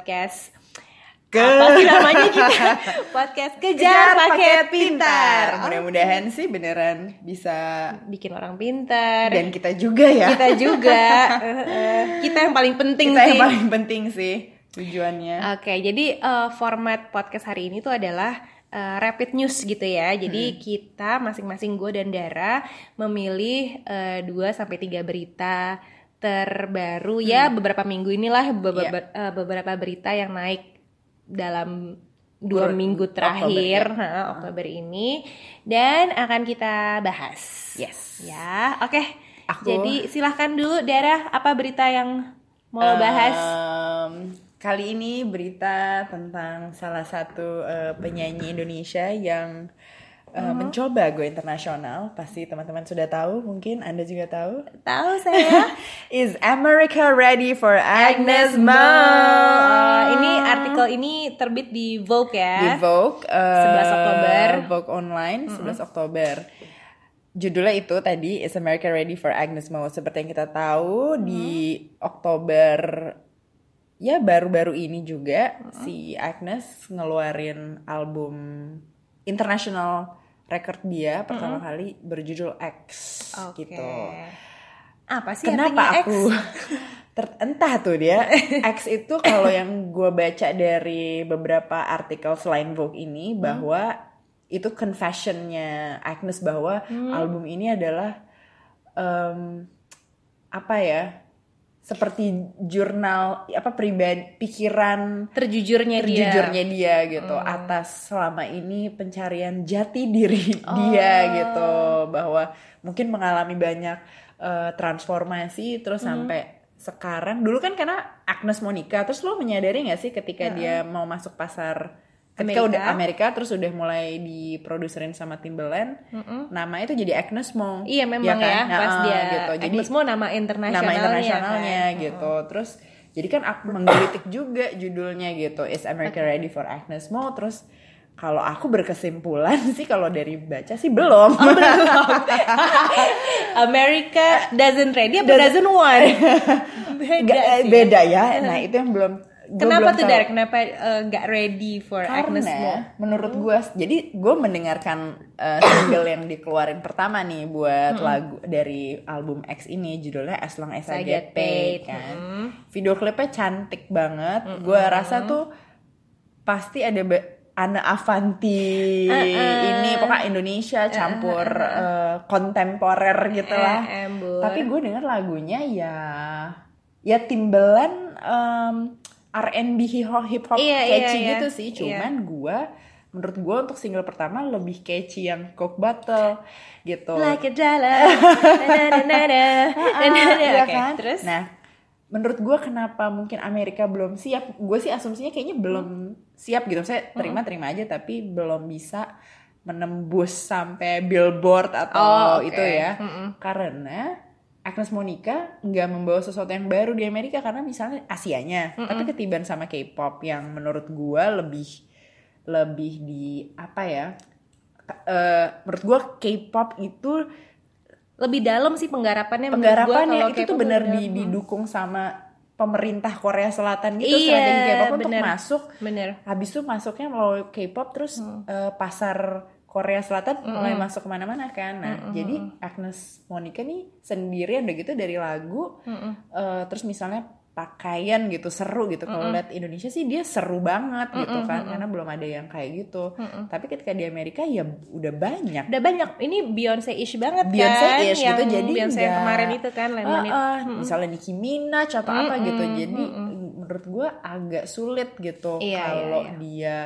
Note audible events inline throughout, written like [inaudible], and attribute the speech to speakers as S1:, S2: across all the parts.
S1: podcast
S2: Ke
S1: apa sih namanya kita? [laughs] podcast kejar, paket pintar.
S2: Mudah-mudahan sih beneran bisa
S1: Bikin orang pintar.
S2: dan kita juga ya.
S1: kita juga. [laughs] Eh, eh, kita yang paling penting
S2: Kita
S1: sih.
S2: yang paling penting sih tujuannya.
S1: Oke, jadi eh, format podcast hari ini tuh adalah eh, rapid news gitu ya. Jadi kita masing-masing gue dan Dara memilih 2 sampai 3 berita terbaru ya beberapa minggu inilah beberapa, eh, beberapa berita yang naik dalam dua
S2: Kurun-
S1: minggu
S2: Oktober,
S1: terakhir
S2: ya.
S1: ha, Oktober ini dan akan kita bahas.
S2: Yes.
S1: Ya, oke.
S2: Aku-
S1: Jadi silahkan dulu Dara apa berita yang mau lo bahas?
S2: Kali ini berita tentang salah satu eh, penyanyi Indonesia yang eh,
S1: Uh-huh.
S2: mencoba go internasional. Pasti teman-teman sudah tahu, mungkin Anda juga tahu.
S1: Tahu saya. [laughs]
S2: Is America ready for Agnes Mo?
S1: Uh, ini artikel ini terbit di Vogue ya.
S2: di Vogue eh,
S1: 11 Oktober.
S2: Vogue online 11 Oktober judulnya itu tadi Is America Ready for Agnes Mo seperti yang kita tahu di Oktober ya baru-baru ini juga si Agnes ngeluarin album international record dia pertama kali berjudul X
S1: Oke.
S2: gitu
S1: Apa sih
S2: Kenapa
S1: artinya X?
S2: aku [laughs] ter- entah tuh dia [laughs] X itu kalau yang gue baca dari beberapa artikel selain Vogue ini
S1: Hmm.
S2: bahwa itu confessionnya Agnes bahwa
S1: Hmm.
S2: album ini adalah em, apa ya seperti jurnal apa pribadi pikiran
S1: Terjujurnya dia.
S2: terjujurnya dia gitu
S1: Hmm.
S2: atas selama ini pencarian jati diri
S1: Oh.
S2: dia gitu bahwa mungkin mengalami banyak eh, transformasi terus
S1: Hmm.
S2: sampai sekarang dulu kan karena Agnes Monica terus lo menyadari nggak sih ketika dia mau masuk pasar ketika
S1: Amerika.
S2: udah Amerika terus udah mulai diproduserin sama Timberland nama itu jadi Agnes Mo
S1: Iya memang ya,
S2: kan?
S1: pas
S2: Nah,
S1: dia
S2: gitu jadi
S1: Agnes Mo nama internasionalnya.
S2: nama internasionalnya
S1: kan.
S2: gitu. Terus jadi kan aku menggelitik juga judulnya gitu. Is America ready for Agnes Mo? Terus kalau aku berkesimpulan sih kalau dari baca sih belum.
S1: Oh, [laughs] America doesn't ready apa doesn't want? [laughs] Beda sih.
S2: beda ya. Nah, itu yang belum
S1: Kenapa tuh. Dar? Kenapa eh, nggak ready for Agnes Mo?
S2: Karena menurut gue, jadi gue mendengarkan uh, [coughs] single yang dikeluarin pertama nih buat lagu dari album X ini judulnya As Long As I, Get Paid kan. Video klipnya cantik banget. Gue rasa tuh pasti ada Ana Avanti ini pokoknya Indonesia campur uh, kontemporer gitu lah. Tapi gue denger lagunya ya ya Timbaland um, R&B hip hop hip hop
S1: Iya, iya,
S2: catchy
S1: iya.
S2: gitu sih. Cuman gue menurut gue untuk single pertama lebih catchy yang Coke Bottle gitu.
S1: Like a dollar. [laughs]
S2: Iya kan?
S1: terus?
S2: Nah, menurut gue kenapa mungkin Amerika belum siap? Gue sih asumsinya kayaknya belum siap gitu. Saya terima-terima aja tapi belum bisa menembus sampai billboard
S1: Oh,
S2: atau
S1: oke.
S2: itu ya. Karena Agnes Monica nggak membawa sesuatu yang baru di Amerika karena misalnya Asianya, tapi ketiban sama K-pop yang menurut gue lebih lebih di apa ya? Eh, menurut gue K-pop itu
S1: lebih dalam sih penggarapannya gua
S2: penggarapannya
S1: kalau
S2: itu tuh bener di, didukung sama pemerintah Korea Selatan gitu
S1: Iya,
S2: strategi K-pop. Untuk masuk
S1: bener.
S2: habis itu masuknya melalui K-pop terus
S1: Hmm.
S2: eh, pasar Korea Selatan mulai masuk ke mana-mana kan. Nah jadi Agnes Monica nih sendirian udah gitu dari lagu eh, terus misalnya pakaian gitu seru gitu. Kalau lihat Indonesia sih dia seru banget gitu kan karena belum ada yang kayak gitu. Tapi ketika di Amerika ya udah banyak.
S1: Udah banyak. Ini Beyonce ish banget kan.
S2: Beyonce-ish gitu jadi
S1: Beyonce yang kemarin itu kan
S2: Ah,
S1: It.
S2: ah, misalnya Nicki Minaj atau apa gitu. Jadi menurut gue agak sulit gitu
S1: Iya,
S2: kalau
S1: iya, iya.
S2: dia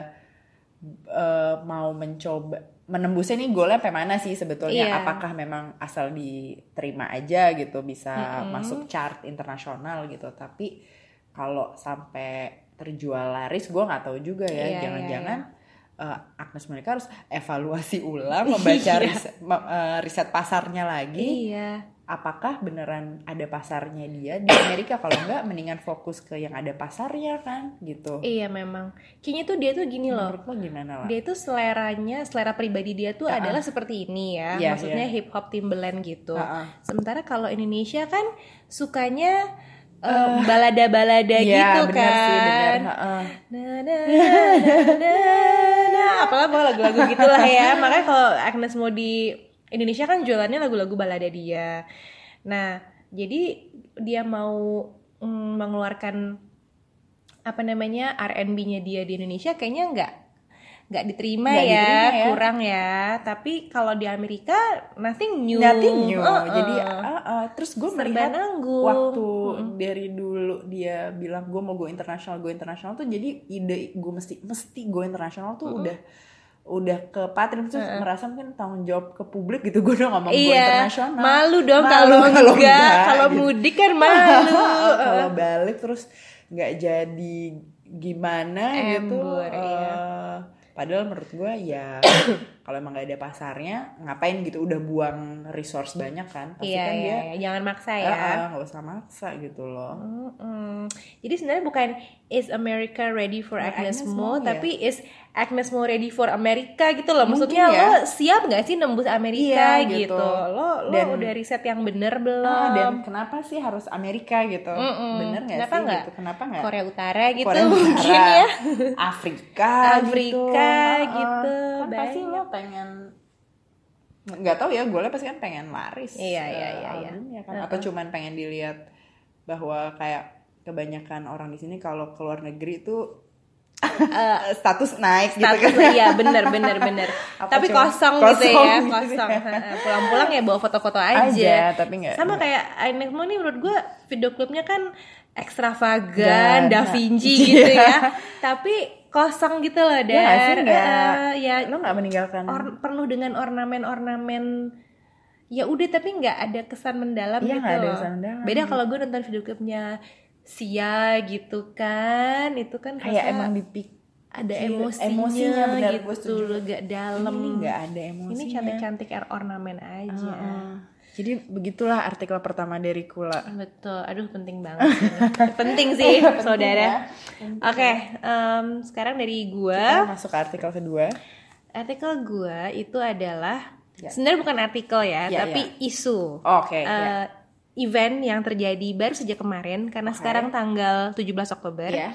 S2: eh, mau mencoba menembusnya nih golnya sampai mana sih sebetulnya?
S1: Iya.
S2: apakah memang asal diterima aja gitu bisa masuk chart internasional gitu? Tapi kalau sampai terjual laris gue nggak tahu juga
S1: Iya,
S2: ya
S1: iya,
S2: jangan-jangan eh, Agnes Monica harus evaluasi ulang membaca [laughs]
S1: Iya.
S2: riset, eh, riset pasarnya lagi.
S1: Iya
S2: apakah beneran ada pasarnya dia di Amerika kalau enggak mendingan fokus ke yang ada pasarnya kan gitu
S1: Iya memang. Kayaknya tuh dia tuh gini loh.
S2: menurut lo gimana lah
S1: Dia tuh seleranya, selera pribadi dia tuh
S2: Ah, ah.
S1: adalah seperti ini ya.
S2: Iya,
S1: Maksudnya
S2: iya.
S1: hip hop Timberland gitu.
S2: Ah, ah.
S1: Sementara kalau Indonesia kan sukanya eh, balada-balada
S2: Iya,
S1: gitu
S2: bener
S1: kan.
S2: sih bener Heeh.
S1: Nah, nah, nah, nah, nah. apalah lagu-lagu gitulah ya. Makanya kalau Agnes Mo di Indonesia kan jualannya lagu-lagu balada dia. Nah, jadi dia mau mm, mengeluarkan apa namanya R&B-nya dia di Indonesia kayaknya nggak nggak diterima,
S2: Nggak
S1: ya,
S2: diterima ya.
S1: kurang ya. Tapi kalau di Amerika nothing new.
S2: Nothing new.
S1: Uh-uh.
S2: Jadi ah, ah. terus gue melihat
S1: nanggung.
S2: waktu dari dulu dia bilang gue mau go internasional, go internasional tuh jadi ide gue mesti mesti go internasional tuh udah udah ke Patrim terus merasa mungkin tanggung jawab ke publik gitu gue udah ngomong go
S1: Iya,
S2: internasional
S1: malu dong kalau enggak,
S2: enggak,
S1: kalau
S2: gitu.
S1: mudik kan malu. [laughs]
S2: kalau balik terus nggak jadi gimana gitu
S1: Embur, iya.
S2: eh, padahal menurut gue ya [coughs] kalau emang nggak ada pasarnya ngapain gitu udah buang resource banyak kan pasti
S1: Iya,
S2: kan
S1: iya,
S2: dia
S1: iya. jangan maksa
S2: "Ah,
S1: ya.
S2: ah, nggak usah maksa gitu loh
S1: Mm-mm. Jadi sebenarnya bukan is America ready for
S2: Nah,
S1: Agnes,
S2: Agnes
S1: Mo,
S2: Mo, ya.
S1: tapi is Agnes Mo ready for America gitu loh.
S2: Mungkin
S1: Maksudnya
S2: ya.
S1: lo siap nggak sih nembus Amerika
S2: Iya,
S1: gitu.
S2: gitu.
S1: Lo lo
S2: Dan-
S1: udah riset yang bener belum?
S2: Ah, dan kenapa sih harus Amerika gitu
S1: Mm-mm.
S2: bener nggak
S1: Kenapa
S2: sih
S1: nggak?
S2: gitu kenapa nggak
S1: Korea Utara gitu
S2: Korea
S1: mungkin
S2: Utara,
S1: ya.
S2: Afrika
S1: Afrika
S2: gitu,
S1: gitu,
S2: kan pasti
S1: banyak.
S2: lo pengen nggak tahu ya gue pasti kan pengen laris
S1: Iya, iya,
S2: eh,
S1: iya, iya.
S2: albumnya kan atau cuman pengen dilihat bahwa kayak kebanyakan orang di sini kalau keluar negeri tuh [laughs] status naik gitu
S1: Eh, Status
S2: kan
S1: iya bener bener bener. [laughs]
S2: Apa
S1: Tapi
S2: cuma
S1: kosong, gitu
S2: kosong
S1: ya,
S2: gitu
S1: kosong.
S2: ya.
S1: Pulang-pulang ya bawa foto-foto aja.
S2: aja tapi nggak
S1: Sama kayak Agnes Mo nih menurut gue video klipnya kan ekstravagan, Da Vinci
S2: nah, [laughs]
S1: gitu
S2: iya.
S1: ya. Tapi kosong gitu loh,
S2: ya
S1: Dar.
S2: nggak
S1: Eh, ya
S2: lo nggak meninggalkan
S1: or- penuh dengan ornamen-ornamen ya udah tapi nggak ada kesan mendalam
S2: Iya,
S1: gitu
S2: ada
S1: loh.
S2: kesan mendalam.
S1: Beda kalau gue nonton video klipnya Sia gitu kan, itu kan
S2: kayak emang dipik
S1: ada
S2: Feel
S1: emosinya,
S2: emosinya, benar,
S1: gitu loh, gak dalam.
S2: ini nggak ada emosinya
S1: Ini cantik-cantik air ornamen aja.
S2: Heeh. Jadi begitulah artikel pertama dari Kula
S1: Betul, aduh penting banget. [laughs] penting sih,
S2: Penting
S1: saudara.
S2: ya.
S1: Oke, em, sekarang dari
S2: kita
S1: gua,
S2: masuk ke artikel kedua
S1: artikel gua itu adalah
S2: Ya.
S1: sebenarnya bukan artikel ya,
S2: Ya,
S1: tapi isu.
S2: oke
S1: Eh,
S2: ya.
S1: event yang terjadi baru saja kemarin karena
S2: Oke.
S1: sekarang tanggal 17 Oktober
S2: ya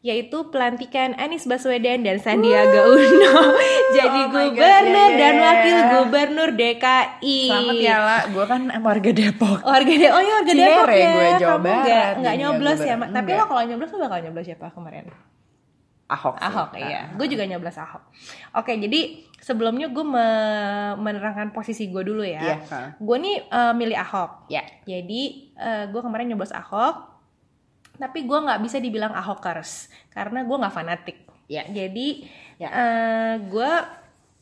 S1: yaitu pelantikan Anies Baswedan dan Sandiaga Uno [laughs] jadi
S2: Oh my God,
S1: gubernur
S2: iya, iya,
S1: dan
S2: iya.
S1: wakil gubernur DKI.
S2: selamat ya lah gue kan warga Depok
S1: Warga De oh ya warga
S2: Cinere
S1: Depok ya.
S2: gue, Jawa
S1: Kamu nggak
S2: Barat. Iya,
S1: nyoblos ya. Ma- tapi
S2: Enggak.
S1: lo kalau nyoblos lo bakal nyoblos siapa kemarin?
S2: Ahok sih.
S1: Ahok
S2: Ah.
S1: iya. Gue juga nyoblos Ahok. Oke, jadi sebelumnya gue me- menerangkan posisi gue dulu ya.
S2: Iya, ha.
S1: Gue nih eh, milih Ahok.
S2: ya
S1: Jadi gue kemarin nyoblos Ahok, tapi gue nggak bisa dibilang Ahokers karena gue nggak fanatik.
S2: Ya.
S1: Jadi
S2: Ya.
S1: gue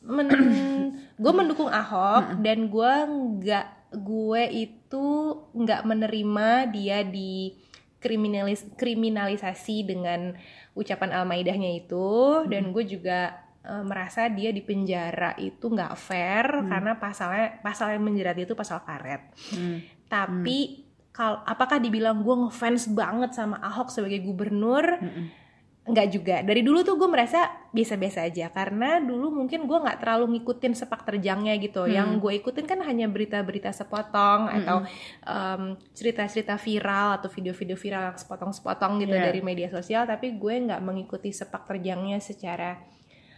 S1: men [clears throat] gue mendukung Ahok dan gue nggak gue itu nggak menerima dia di kriminalis kriminalisasi dengan ucapan al-maidahnya itu dan gue juga eh, merasa dia di penjara itu nggak fair karena pasalnya pasal yang menjerat itu pasal karet
S2: Hmm.
S1: tapi kal apakah dibilang gue ngefans banget sama Ahok sebagai gubernur?
S2: Mm-mm.
S1: nggak juga. Dari dulu tuh gue merasa biasa-biasa aja. Karena dulu mungkin gue nggak terlalu ngikutin sepak terjangnya gitu. Yang gue ikutin kan hanya berita-berita sepotong atau em, cerita-cerita viral atau video-video viral yang sepotong-sepotong gitu
S2: Iya.
S1: dari media sosial. Tapi gue nggak mengikuti sepak terjangnya secara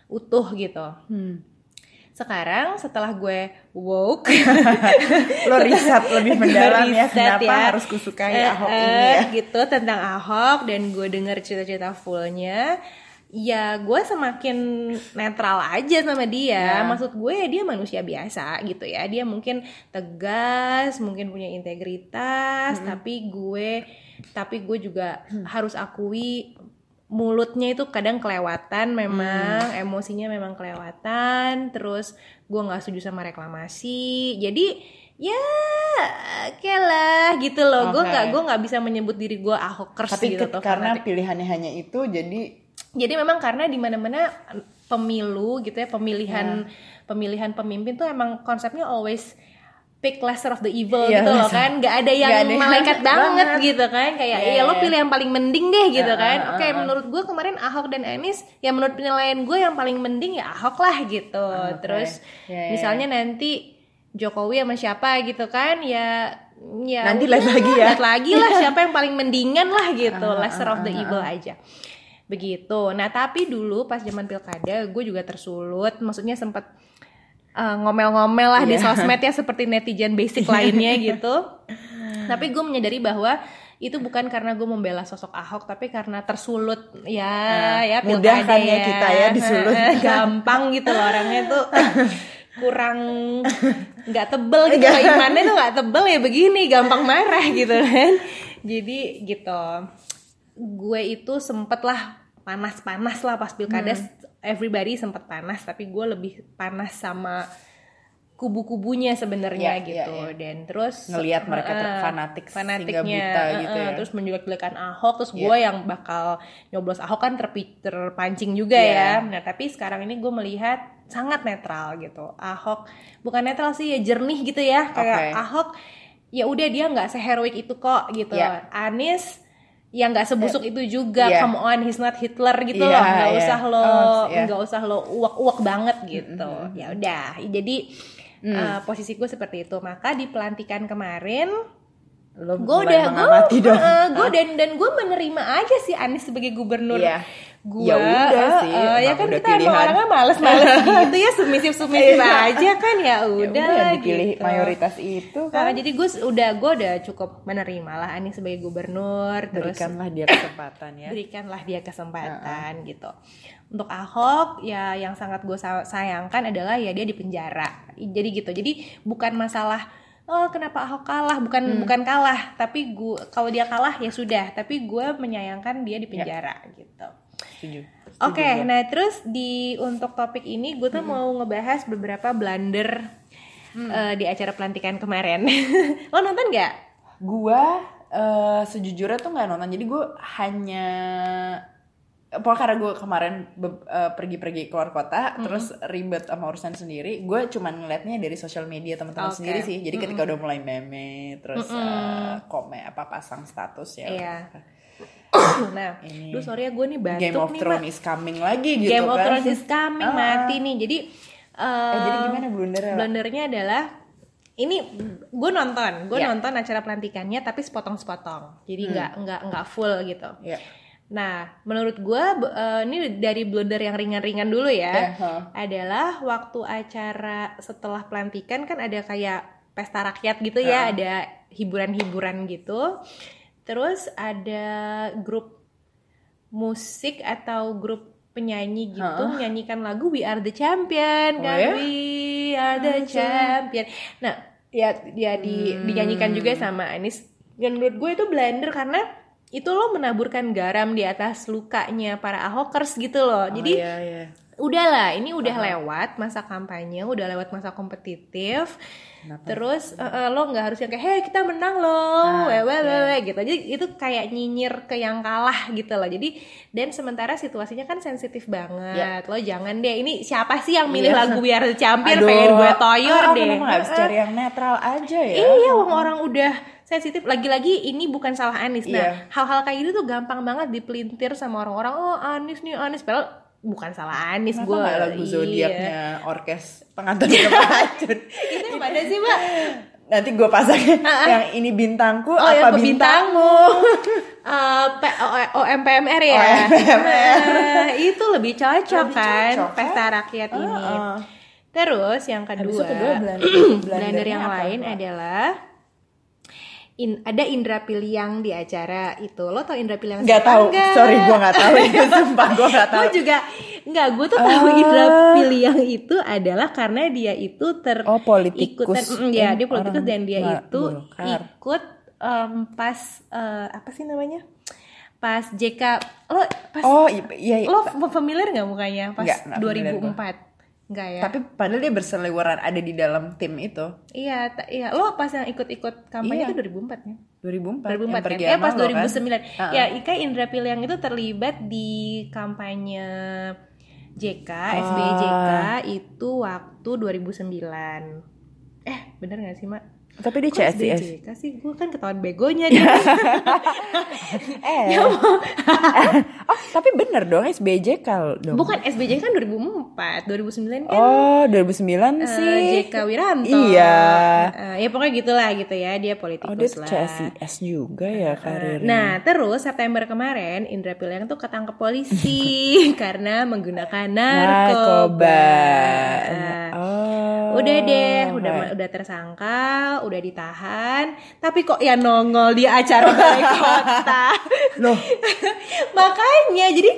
S1: utuh gitu.
S2: Hmm.
S1: Sekarang setelah gue woke [laughs]
S2: lo riset lebih [laughs] mendalam ya kenapa
S1: ya.
S2: harus kusukai
S1: Eh,
S2: Ahok
S1: eh,
S2: ini ya?
S1: gitu tentang Ahok dan gue denger cerita-cerita fullnya. Ya gue semakin netral aja sama dia.
S2: Ya.
S1: maksud gue ya dia manusia biasa gitu ya. Dia mungkin tegas mungkin punya integritas tapi gue tapi gue juga harus akui mulutnya itu kadang kelewatan memang emosinya memang kelewatan terus gue nggak setuju sama reklamasi jadi ya oke lah gitu loh gue
S2: Oke.
S1: nggak gue nggak bisa menyebut diri gue ahokers
S2: tapi
S1: gitu
S2: ke-
S1: tuh
S2: karena
S1: fanatik.
S2: pilihannya hanya itu jadi
S1: jadi memang karena di mana mana pemilu gitu ya pemilihan pemilihan pemimpin tuh emang konsepnya always pick lesser of the evil
S2: Iya,
S1: gitu loh
S2: lesser.
S1: kan nggak ada yang
S2: Nggak ada yang
S1: malaikat [laughs] banget
S2: banget.
S1: gitu kan kayak
S2: Iya,
S1: ya lo
S2: iya.
S1: pilih yang paling mending deh gitu
S2: Heeh,
S1: kan oke
S2: heeh.
S1: menurut gue kemarin Ahok dan Anies ya menurut penilaian gue yang paling mending ya Ahok lah gitu
S2: Oke.
S1: terus
S2: Iya, iya,
S1: misalnya nanti Jokowi sama siapa gitu kan ya ya
S2: Nanti lihat lagi ya.
S1: lihat lagi lah [laughs] siapa yang paling mendingan lah gitu
S2: Ah,
S1: lesser of the evil aja begitu nah tapi dulu pas zaman pilkada gue juga tersulut maksudnya uh, ngomel-ngomel lah di
S2: Iya.
S1: sosmed ya seperti netizen basic lainnya gitu. [laughs] Tapi gue menyadari bahwa itu bukan karena gue membela sosok Ahok tapi karena tersulut ya
S2: Ah,
S1: ya
S2: mudah kan ya kita ya disulut. [laughs]
S1: gampang gitu loh orangnya tuh. Kurang nggak tebel gitu imannya tuh nggak tebel ya begini gampang marah gitu kan. Jadi gitu gue itu sempet lah panas-panas lah pas pilkada
S2: Hmm.
S1: Everybody sempet panas tapi gue lebih panas sama kubu-kubunya sebenarnya
S2: Iya,
S1: gitu
S2: iya, iya.
S1: dan terus
S2: Ngelihat mereka ter- fanatik
S1: fanatiknya
S2: buta
S1: eh,
S2: gitu ya.
S1: terus menjelek-jelekan Ahok terus
S2: Iya.
S1: gue yang bakal nyoblos Ahok kan terpi- terpancing juga
S2: Iya.
S1: ya nah tapi sekarang ini gue melihat sangat netral gitu Ahok bukan netral sih ya jernih gitu ya kayak
S2: Oke.
S1: Ahok ya udah dia nggak seheroik itu kok gitu
S2: Iya.
S1: Anies ya nggak sebusuk itu juga
S2: Iya.
S1: come on he's not Hitler gitu
S2: Iya,
S1: loh nggak
S2: iya.
S1: usah lo
S2: Oh, iya.
S1: nggak usah lo uak-uak banget gitu ya udah jadi
S2: Mm.
S1: eh, posisi gue seperti itu maka di pelantikan kemarin gue udah gue gue dan dan gue menerima aja sih Anies sebagai gubernur
S2: Iya.
S1: Gue
S2: Ya udah sih,
S1: ya
S2: emang
S1: kan
S2: udah
S1: kita emang
S2: pilihan.
S1: orangnya males-males [laughs] gitu ya submisif submisif
S2: Iya.
S1: aja kan ya
S2: Ya
S1: udah
S2: udah
S1: lah
S2: dipilih
S1: gitu.
S2: mayoritas itu
S1: Nah,
S2: kan.
S1: jadi gue udah gue udah cukup menerima lah Anies sebagai gubernur terus
S2: Berikanlah dia kesempatan ya.
S1: berikanlah dia kesempatan gitu. Untuk Ahok ya yang sangat gue sayangkan adalah ya dia di penjara. Jadi gitu. Jadi bukan masalah oh kenapa Ahok kalah, bukan
S2: Hmm.
S1: bukan kalah, tapi gue kalau dia kalah ya sudah, tapi gue menyayangkan dia di penjara gitu.
S2: Setuju.
S1: Oke, nah terus di untuk topik ini gue tuh mau ngebahas beberapa blunder eh, di acara pelantikan kemarin. [laughs] Lo nonton nggak?
S2: Gua eh, sejujurnya tuh nggak nonton. Jadi gue hanya Pokoknya karena gue kemarin eh, pergi-pergi keluar kota, terus ribet sama urusan sendiri, gue cuman ngeliatnya dari sosial media teman-teman
S1: Oke.
S2: sendiri sih. Jadi ketika udah mulai meme, terus eh, komen apa pasang status ya.
S1: Iya. Nah,
S2: Ini
S1: duh sorry ya gue nih batuk
S2: Game of
S1: nih,
S2: Thrones is coming lagi gitu
S1: Game of
S2: kan.
S1: Thrones is coming
S2: Ah.
S1: mati nih. Jadi eh,
S2: Eh, jadi gimana blundernya?
S1: blundernya adalah ini gue nonton, gue
S2: Ya.
S1: nonton acara pelantikannya tapi sepotong-sepotong. Jadi nggak nggak nggak full gitu.
S2: Ya.
S1: Nah, menurut gue ini dari blunder yang ringan-ringan dulu ya,
S2: ha.
S1: adalah waktu acara setelah pelantikan kan ada kayak pesta rakyat gitu ya, ada hiburan-hiburan gitu. Terus ada grup musik atau grup penyanyi gitu menyanyikan lagu We Are the Champion
S2: Oh,
S1: kan,
S2: ya?
S1: We Are the Champion. Nah, ya ya di,
S2: Hmm.
S1: dinyanyikan juga sama Anis. Dan menurut gue itu blunder karena itu lo menaburkan garam di atas lukanya para ahokers gitu loh. Jadi
S2: Oh, iya, iya.
S1: Udahlah ini udah lewat masa kampanye udah lewat masa kompetitif terus eh, eh, lo nggak harus yang kayak hei kita menang loh
S2: Ah,
S1: wewe wewe gitu jadi itu kayak nyinyir ke yang kalah gitu loh jadi dan sementara situasinya kan sensitif banget lo jangan deh ini siapa sih yang milih
S2: Iya.
S1: lagu biar champion
S2: Aduh,
S1: pengen gue toyor
S2: ah,
S1: deh
S2: Kenapa nggak bisa cari yang netral aja ya?
S1: Iya, wong orang udah sensitif. Lagi-lagi ini bukan salah Anis. Nah,
S2: Iya.
S1: hal-hal kayak gitu tuh gampang banget dipelintir sama orang-orang. Oh, Anis nih, Anis. Padahal bukan salah Anis gue.
S2: lagu
S1: Iya.
S2: zodiaknya orkes pengantin [laughs] racun?
S1: Itu yang mana sih, Mbak?
S2: Nanti gue pasang yang ini bintangku
S1: Oh,
S2: apa
S1: ke
S2: bintangmu?
S1: Eh, O- OMPMR ya. Nah, itu lebih cocok
S2: Lebih
S1: kan
S2: cocok,
S1: pesta
S2: kan?
S1: rakyat ini.
S2: Heeh.
S1: Terus yang kedua,
S2: kedua [clears throat] blunder blundernya
S1: yang
S2: apa,
S1: lain
S2: Mbak?
S1: adalah in- ada Indra Piliang di acara itu. Lo tau Indra Piliang
S2: tahu,
S1: nggak?
S2: sorry gue nggak tahu itu sumpah gue nggak tahu. [laughs]
S1: Gue juga nggak, gue tuh tahu
S2: Ah.
S1: Indra Piliang itu adalah karena dia itu ter
S2: Oh, politikus.
S1: ikutan, mm, ya dia politikus dan dia itu
S2: Golkar.
S1: ikut em, pas eh, apa sih namanya? Pas JK lo pas
S2: Oh iya, iya.
S1: lo familiar nggak mukanya pas
S2: familiar
S1: 2004? Enggak ya?
S2: Tapi padahal dia berseliweran ada di dalam tim itu.
S1: Iya, iya. Lo pas yang ikut-ikut kampanye
S2: Iya.
S1: itu 2004 ya?
S2: 2004.
S1: 2004
S2: yang
S1: kan?
S2: pergi
S1: Ya
S2: sama
S1: pas
S2: lo, kan?
S1: 2009.
S2: Uh-uh.
S1: Ya, Ika Indra Piliang itu terlibat di kampanye JK,
S2: Ah.
S1: SBY JK itu waktu 2009. eh bener gak sih mak
S2: Tapi dia
S1: Kok
S2: CSIS.
S1: SBJK sih gue kan ketahuan begonya dia [laughs]
S2: Eh. [laughs] oh, tapi bener dong SBJ kalau dong.
S1: bukan SBJ kan 2004 2009 kan
S2: Oh, 2009
S1: eh,
S2: sih.
S1: JK Wiranto
S2: Iya.
S1: Eh, ya pokoknya gitulah gitu ya dia politikus
S2: Oh, dia
S1: lah
S2: CSIS juga ya karirnya.
S1: Nah, terus September kemarin Indra Piliang tuh ketangkep polisi [laughs] karena menggunakan narkoba.
S2: Oh.
S1: Udah deh, udah udah tersangka, udah ditahan, tapi kok ya nongol di acara balai kota. [laughs]
S2: Loh. [laughs]
S1: Makanya jadi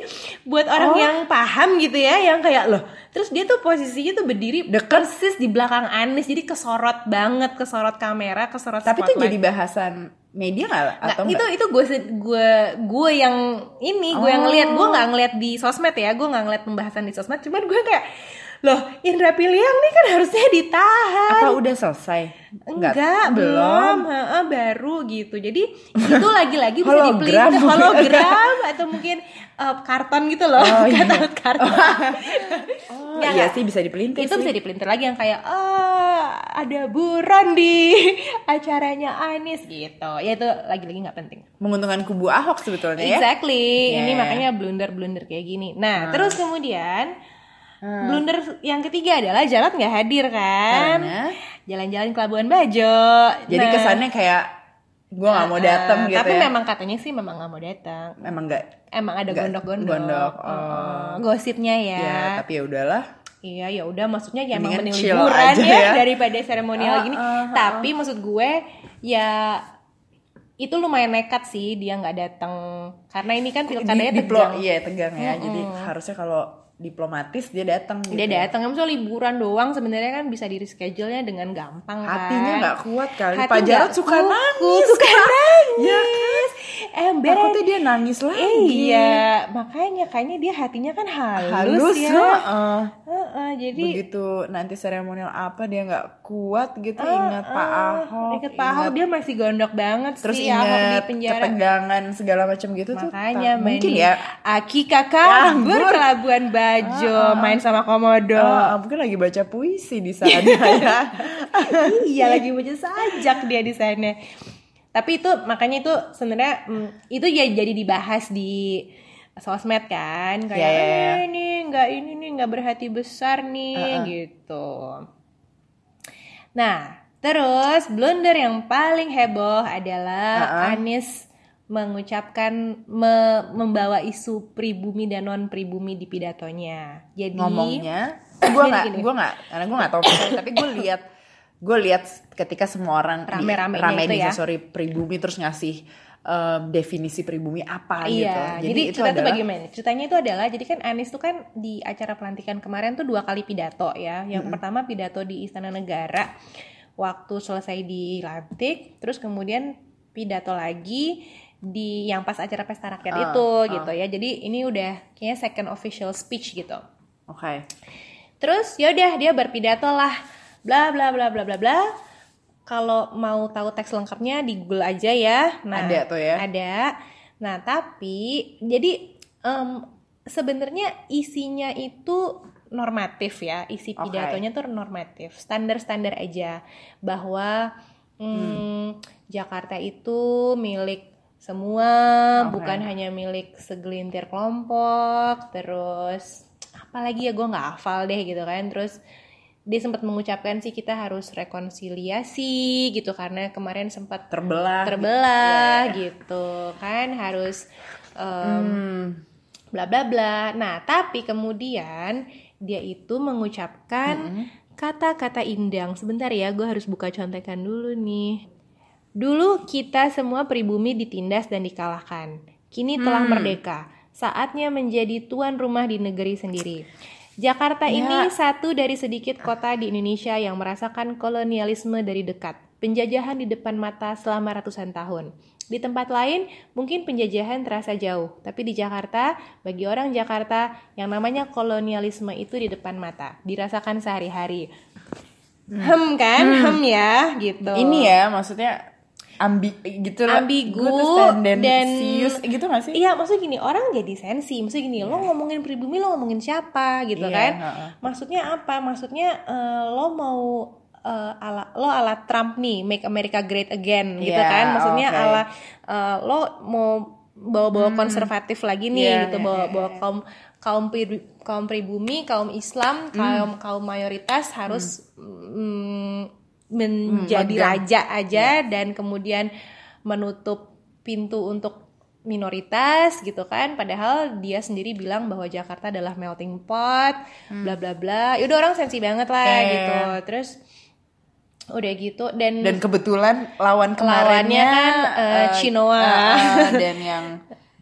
S1: buat orang
S2: Oh.
S1: yang paham gitu ya, yang kayak loh, terus dia tuh posisinya tuh berdiri
S2: Deket.
S1: persis di belakang Anies, jadi kesorot banget, kesorot kamera, kesorot
S2: Tapi itu
S1: spotlight.
S2: jadi bahasan media nggak
S1: Nggak,
S2: atau
S1: itu
S2: enggak?
S1: itu gue gue gue yang ini gue yang
S2: Oh.
S1: ngeliat gue nggak ngeliat di sosmed ya gue nggak ngeliat pembahasan di sosmed cuman gue kayak loh Indra Piliang nih kan harusnya ditahan.
S2: Apa udah selesai?
S1: enggak, belum. Heeh, baru gitu. Jadi itu [laughs] lagi-lagi bisa dipelintir hologram atau mungkin eh, karton gitu loh.
S2: Oh, iya.
S1: Kata karton.
S2: Oh,
S1: Nggak, [laughs]
S2: iya
S1: nggak.
S2: sih bisa dipelintir
S1: itu
S2: sih.
S1: bisa dipelintir lagi yang kayak ah ada buron di [laughs] acaranya Anies gitu. Ya itu lagi-lagi nggak penting.
S2: Menguntungkan kubu Ahok sebetulnya ya.
S1: exactly. Ini
S2: Yeah.
S1: makanya blunder-blunder kayak gini. Nah. terus kemudian blunder yang ketiga adalah Jarot nggak hadir kan
S2: Karena
S1: jalan-jalan ke Labuan Bajo
S2: jadi
S1: Nah,
S2: kesannya kayak gue nggak mau datang
S1: eh,
S2: gitu
S1: tapi
S2: ya.
S1: memang katanya sih memang nggak mau datang
S2: memang nggak
S1: emang ada gondok-gondok
S2: gondok, oh.
S1: eh, gosipnya ya,
S2: ya, tapi ya udahlah.
S1: Iya ya udah maksudnya ya emang mending liburan ya,
S2: ya.
S1: daripada seremonial
S2: Ah,
S1: gini.
S2: ah, ah,
S1: Tapi maksud gue ya itu lumayan nekat sih dia nggak datang karena ini kan pilkadanya tegang.
S2: Iya tegang ya. Jadi harusnya kalau diplomatis dia datang.
S1: Dia
S2: gitu.
S1: datang kan misalnya liburan doang sebenarnya kan bisa di reschedule-nya dengan gampang kan.
S2: Hatinya nggak kuat kali.
S1: Hati
S2: Pak Jarod suka nangis.
S1: suka nangis.
S2: Ya
S1: Ember
S2: Takutnya dia nangis lagi.
S1: Iya, makanya kayaknya dia hatinya kan halus,
S2: Halus
S1: ya.
S2: heeh.
S1: Heeh, jadi
S2: Begitu nanti seremonial apa dia nggak kuat gitu ingat Pak Ahok.
S1: Ingat Pak Ahok dia masih gondok banget
S2: terus
S1: sih Ahok di
S2: ingat
S1: penjara.
S2: ketegangan segala macam gitu tuh.
S1: Makanya main
S2: mungkin ya.
S1: Aki kakak
S2: Kabur.
S1: ke Labuan Bajo main sama komodo.
S2: Oh, mungkin lagi baca puisi di sana [laughs] ya.
S1: iya lagi baca sajak dia di sana. Tapi itu makanya itu sebenarnya mm, itu ya jadi dibahas di sosmed kan kayak
S2: iya, iya.
S1: "Eh, ini nggak ini nih nggak berhati besar nih gitu. Nah terus blunder yang paling heboh adalah Anies mengucapkan me- membawa isu pribumi dan non pribumi di pidatonya. Jadi
S2: ngomongnya [coughs] gue nggak gue nggak karena gue nggak tahu tapi gue lihat [coughs] gue lihat ketika semua orang di-
S1: Rame-ramenya
S2: rame
S1: itu
S2: di
S1: ya.
S2: sorry pribumi terus ngasih um, definisi pribumi apa gitu
S1: Iya, jadi,
S2: itu
S1: cerita tuh
S2: adalah
S1: bagaimana? Ceritanya itu adalah, jadi kan Anies tuh kan di acara pelantikan kemarin tuh dua kali pidato ya. Yang pertama pidato di Istana Negara waktu selesai dilantik, terus kemudian pidato lagi di yang pas acara pesta rakyat
S2: Ah,
S1: itu
S2: ah.
S1: gitu ya. Jadi ini udah kayaknya second official speech gitu.
S2: oke
S1: Terus yaudah dia berpidato lah, bla bla bla bla bla bla. Kalau mau tahu teks lengkapnya di Google aja ya. Nah,
S2: Ada tuh ya.
S1: Ada. Nah tapi jadi em, sebenarnya isinya itu normatif ya, isi pidatonya tuh normatif, standar-standar aja bahwa
S2: Hmm.
S1: mm, Jakarta itu milik semua,
S2: Oke.
S1: bukan hanya milik segelintir kelompok. Terus apalagi ya gue nggak hafal deh gitu kan. Terus dia sempat mengucapkan sih kita harus rekonsiliasi gitu karena kemarin sempat
S2: terbelah
S1: terbelah
S2: Iya,
S1: gitu kan harus em,
S2: Hmm.
S1: bla bla bla. Nah, tapi kemudian dia itu mengucapkan kata-kata indang. Sebentar ya, gue harus buka contekan dulu nih. Dulu kita semua pribumi ditindas dan dikalahkan. Kini telah merdeka. Saatnya menjadi tuan rumah di negeri sendiri. Jakarta ini satu dari sedikit kota di Indonesia yang merasakan kolonialisme dari dekat. Penjajahan di depan mata selama ratusan tahun. Di tempat lain mungkin penjajahan terasa jauh, tapi di Jakarta, bagi orang Jakarta yang namanya kolonialisme itu di depan mata, dirasakan sehari-hari. Hem kan, hem ya, gitu.
S2: ini ya maksudnya ambi gitu lah.
S1: Ambigu dan-
S2: gitu gak sih
S1: Iya, maksudnya gini, orang jadi sensi. Maksudnya gini, lo ngomongin pribumi, lo ngomongin siapa gitu
S2: Iya,
S1: kan?
S2: heeh.
S1: Maksudnya apa? Maksudnya eh, lo mau eh, ala lo ala Trump nih make America great again gitu
S2: Yeah,
S1: kan maksudnya
S2: oke.
S1: ala eh, lo mau bawa-bawa konservatif lagi nih
S2: Yeah,
S1: gitu
S2: yeah,
S1: bawa
S2: yeah,
S1: kaum kaum pri- kaum pribumi kaum Islam
S2: Hmm.
S1: kaum kaum mayoritas harus mm, menjadi
S2: megang.
S1: raja aja
S2: Iya.
S1: dan kemudian menutup pintu untuk minoritas gitu kan padahal dia sendiri bilang bahwa Jakarta adalah melting pot bla bla bla ya udah orang sensi banget lah
S2: Hmm. Oke.
S1: gitu terus udah gitu dan,
S2: Dan kebetulan lawan
S1: Lawannya
S2: kemarinnya
S1: kan, eh, Chinoa.
S2: eh, dan yang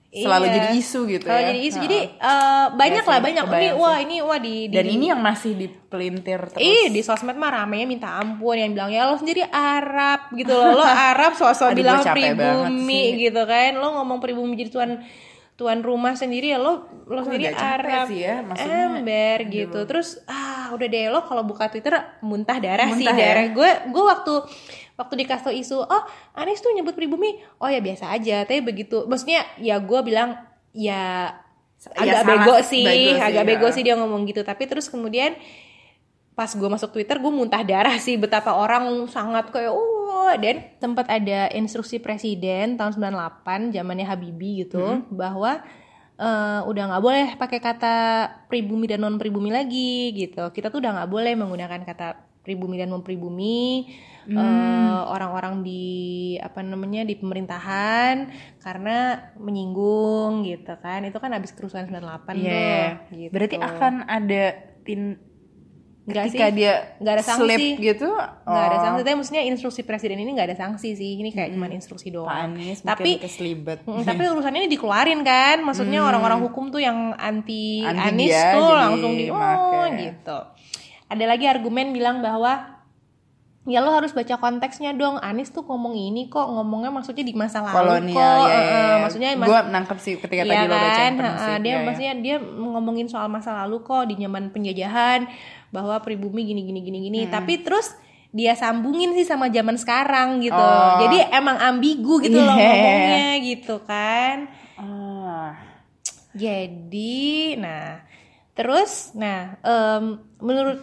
S2: selalu
S1: Iya.
S2: jadi isu gitu
S1: Kalau
S2: ya.
S1: jadi isu
S2: Heeh.
S1: jadi eh, banyak
S2: Iya
S1: lah
S2: sih,
S1: banyak ini wah
S2: sih.
S1: ini wah di, di
S2: dan ini yang masih dipelintir terus.
S1: Ih di sosmed mah ramenya minta ampun yang bilang ya lo sendiri Arab gitu loh lo [laughs] Arab sosok
S2: Aduh,
S1: bilang pribumi
S2: sih.
S1: gitu kan lo ngomong pribumi jadi tuan tuan rumah sendiri ya lo lo sendiri Arab
S2: sih ya, maksudnya,
S1: ember gitu terus ah udah deh lo kalau buka Twitter muntah darah sih
S2: Muntah ya?
S1: darah gue gue waktu waktu dikasih isu oh Anies tuh nyebut pribumi. Oh ya biasa aja. Tapi begitu maksudnya ya gue bilang ya agak
S2: salah-
S1: bego sih,
S2: bego sih,
S1: agak bego
S2: ya.
S1: sih dia ngomong gitu. Tapi terus kemudian pas gue masuk Twitter gue muntah darah sih. Betapa orang sangat kayak oh. Dan tempat ada instruksi presiden tahun 98 zamannya Habibie gitu
S2: Hmm.
S1: bahwa eh, udah nggak boleh pakai kata pribumi dan non pribumi lagi gitu. Kita tuh udah nggak boleh menggunakan kata pribumi dan non pribumi
S2: Hmm.
S1: eh, orang-orang di apa namanya di pemerintahan karena menyinggung gitu kan itu kan habis kerusuhan 98
S2: Iya.
S1: tuh gitu.
S2: Berarti akan ada tin
S1: Nggak
S2: ketika
S1: sih.
S2: dia
S1: Nggak ada sanksi.
S2: slip gitu.
S1: nggak ada
S2: oh,
S1: sanksi tapi maksudnya instruksi presiden ini nggak ada sanksi sih ini kayak cuma instruksi doang
S2: Pak Anies
S1: tapi
S2: keselibet.
S1: Mm, tapi urusannya ini dikeluarin kan maksudnya orang-orang hukum tuh yang anti,
S2: Hmm. Anti
S1: Anies
S2: dia,
S1: tuh langsung di oh
S2: make.
S1: gitu ada lagi argumen bilang bahwa ya lo harus baca konteksnya dong Anies tuh ngomong ini kok ngomongnya maksudnya di masa lalu
S2: kolonial
S1: kok
S2: ya, ya, ya.
S1: maksudnya mas-
S2: gue nangkep sih ketika
S1: Iya
S2: tadi lo baca
S1: kan,
S2: informasi.
S1: Ha-ha, dia
S2: Iya, iya.
S1: maksudnya dia ngomongin soal masa lalu kok di zaman penjajahan bahwa pribumi gini gini gini gini.
S2: Hmm.
S1: Tapi terus dia sambungin sih sama zaman sekarang gitu.
S2: Oh.
S1: Jadi emang ambigu gitu loh
S2: Yeah.
S1: ngomongnya gitu kan.
S2: Ah.
S1: Jadi, nah, terus, nah, em, menurut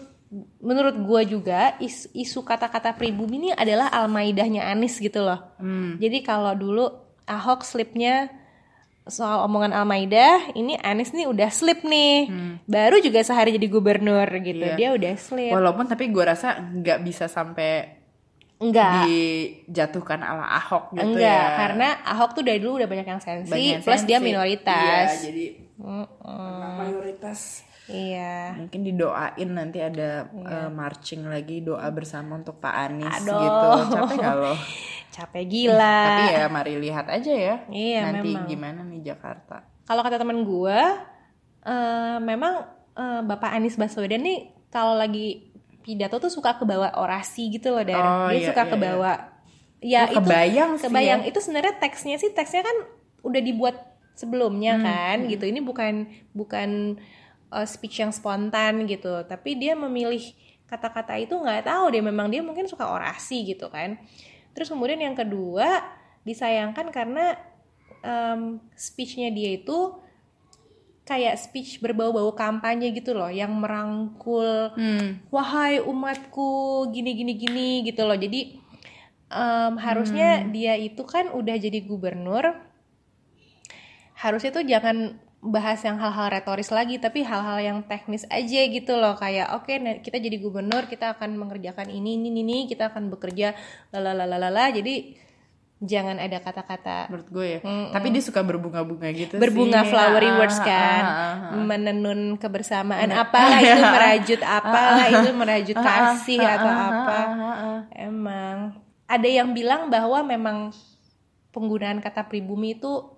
S1: menurut gua juga is- isu kata-kata pribumi ini adalah almaidahnya Anies gitu loh.
S2: Hmm.
S1: Jadi kalau dulu Ahok slipnya soal omongan Almaida, ini Anies nih udah slip nih. Baru juga sehari jadi gubernur gitu,
S2: Hmm. Iya.
S1: dia udah slip.
S2: Walaupun tapi gue rasa nggak bisa sampai
S1: Enggak.
S2: dijatuhkan ala Ahok gitu
S1: Enggak,
S2: ya.
S1: karena Ahok tuh dari dulu udah banyak yang sensi,
S2: Banyak
S1: plus dia
S2: sensi.
S1: minoritas.
S2: Iya, jadi
S1: Mm-mm.
S2: mayoritas
S1: Iya.
S2: mungkin didoain nanti ada eh, marching lagi doa bersama untuk Pak Anies
S1: Aduh.
S2: gitu capek gak lo [laughs]
S1: Capek gila.
S2: tapi ya mari lihat aja ya
S1: Iya,
S2: nanti
S1: memang.
S2: gimana nih Jakarta
S1: Kalau kata temen gue, eh, memang eh, Bapak Anies Baswedan nih kalau lagi pidato tuh suka kebawa orasi gitu loh, Dar.
S2: Oh,
S1: Dia
S2: iya,
S1: suka
S2: iya,
S1: kebawa. Ya
S2: Oh,
S1: itu
S2: kebayang sih
S1: kebayang
S2: ya.
S1: itu sebenarnya teksnya sih teksnya kan udah dibuat sebelumnya
S2: Hmm,
S1: kan gitu. Ini bukan bukan eh, speech yang spontan gitu, tapi dia memilih kata-kata itu nggak tahu dia memang dia mungkin suka orasi gitu kan. Terus kemudian yang kedua disayangkan karena em, speechnya dia itu kayak speech berbau-bau kampanye gitu loh yang merangkul
S2: hmm.
S1: wahai umatku gini gini gini gitu loh jadi em, harusnya dia itu kan udah jadi gubernur harusnya tuh jangan bahas yang hal-hal retoris lagi tapi hal-hal yang teknis aja gitu loh. Kayak oke nah, kita jadi gubernur kita akan mengerjakan ini ini ini kita akan bekerja lalalala jadi jangan ada kata-kata.
S2: Menurut gue ya. Tapi dia suka berbunga-bunga gitu
S1: berbunga
S2: sih.
S1: flowery
S2: Ah,
S1: words
S2: ah,
S1: kan.
S2: ah, ah, ah.
S1: menenun kebersamaan. Apalah itu [laughs] merajut apalah itu merajut kasih atau apa. emang. Ada yang bilang bahwa memang penggunaan kata pribumi itu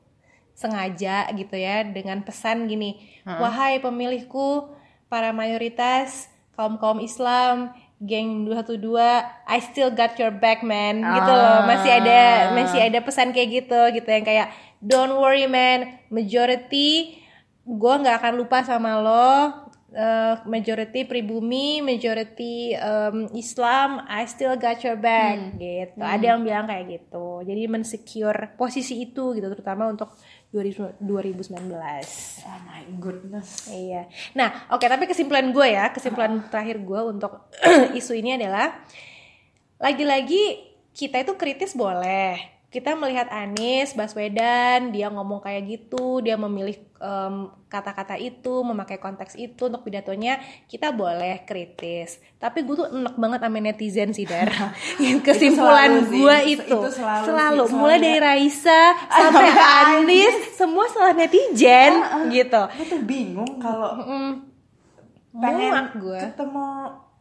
S1: sengaja gitu ya dengan pesan gini wahai pemilihku para mayoritas kaum kaum Islam geng 212 I still got your back man. Gitu loh masih ada masih ada pesan kayak gitu gitu yang kayak don't worry man majority gue nggak akan lupa sama lo Eh, majority pribumi majority em, Islam I still got your back. Gitu ada yang bilang kayak gitu. Jadi mensecure posisi itu gitu terutama untuk 2019.
S2: Oh my goodness.
S1: Iya. Nah, oke, tapi kesimpulan gue ya, kesimpulan terakhir gue untuk [clears throat] isu ini adalah lagi-lagi kita itu kritis boleh. Kita melihat Anies Baswedan, dia ngomong kayak gitu, dia memilih em, kata-kata itu, memakai konteks itu untuk pidatonya, kita boleh kritis. Tapi gue tuh enek banget sama netizen sih, Dar. [laughs] Kesimpulan
S2: selalu
S1: gue
S2: Itu-
S1: itu,
S2: itu selalu sih, selalu
S1: mulai
S2: ya.
S1: dari Raisa [laughs] sampai Anies, semua salah netizen gitu.
S2: Gue tuh bingung kalau
S1: Mm.
S2: pengen
S1: gue.
S2: ketemu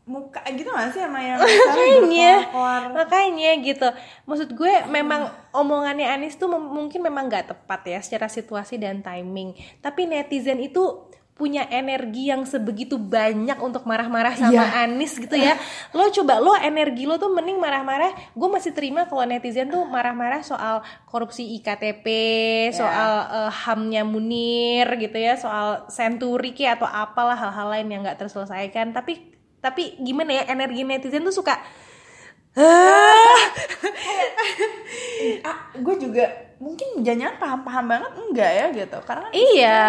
S2: muka gitu gak sih sama yang
S1: makanya
S2: berkelakor?
S1: makanya gitu. Maksud gue memang omongannya Anies tuh mungkin memang nggak tepat ya secara situasi dan timing. Tapi netizen itu punya energi yang sebegitu banyak untuk marah-marah sama
S2: Iya.
S1: Anies gitu ya. Lo coba lo energi lo tuh mending marah-marah. Gue masih terima kalau netizen tuh marah-marah soal korupsi iktp soal eh, hamnya Munir gitu ya soal senturi kayak atau apalah hal-hal lain yang nggak terselesaikan. Tapi tapi gimana ya energi netizen tuh suka
S2: ah, gue juga mungkin jangan paham-paham banget enggak ya gitu karena kan
S1: Iya,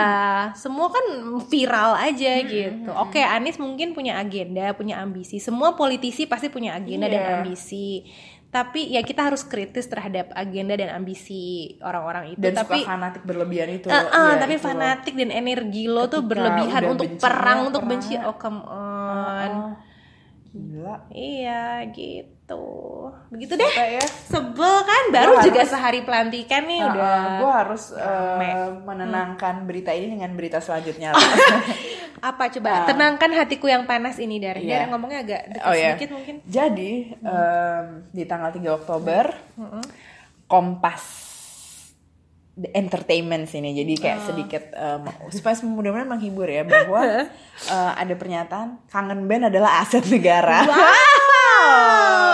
S1: semua kan viral aja gitu. Oke, Anies mungkin punya agenda, punya ambisi. Semua politisi pasti punya agenda dan
S2: Iya.
S1: ambisi. Tapi ya kita harus kritis terhadap agenda dan ambisi orang-orang itu.
S2: dan
S1: tapi
S2: suka fanatik berlebihan itu
S1: Eh, eh,
S2: ya,
S1: tapi
S2: itu loh.
S1: fanatik dan energi lo tuh berlebihan untuk
S2: bencinya,
S1: perang, untuk
S2: perangnya.
S1: benci. Oh, come on.
S2: Ah, gila
S1: Iya, gitu. Begitu deh.
S2: Ya
S1: Sebel kan baru
S2: Gua
S1: juga
S2: harus-
S1: sehari pelantikan nih
S2: Ah,
S1: udah.
S2: gue harus
S1: rame.
S2: menenangkan berita ini dengan berita selanjutnya. [laughs]
S1: Apa? Coba tenangkan hatiku yang panas ini dari
S2: Iya.
S1: Dari ngomongnya agak dekat
S2: oh ya
S1: sedikit mungkin.
S2: jadi em, di tanggal 3 Oktober Kompas The entertainment sini jadi kayak sedikit em, supaya mudah-mudahan menghibur ya bahwa [laughs] eh, ada pernyataan kangen band adalah aset negara.
S1: Wah,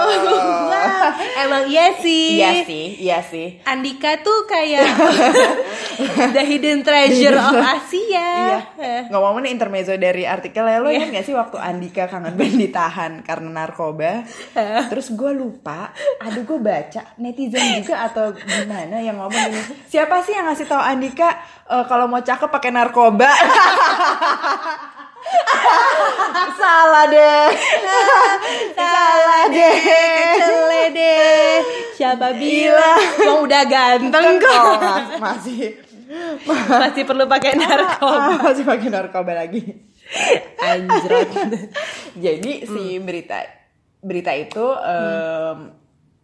S1: [laughs] [laughs] emang iya sih.
S2: iya sih iya sih
S1: Andika tuh kayak [laughs] the hidden treasure of Asia.
S2: Iya. Ngomongin intermezzo dari artikel ya, lo ingat gak sih waktu Andika kangen band ditahan karena narkoba? [laughs] Terus gue lupa, aduh gue baca netizen juga atau gimana yang ngomong gini, siapa sih yang ngasih tahu Andika eh, kalau mau cakep pakai narkoba? [laughs] Salah deh. [laughs] Salah deh.
S1: Kecele deh. Siapa bilang? Wong udah ganteng kok. [laughs]
S2: mas- masih
S1: Masih perlu pakai narkoba.
S2: masih pakai narkoba lagi.
S1: Anjrot.
S2: Jadi si berita berita itu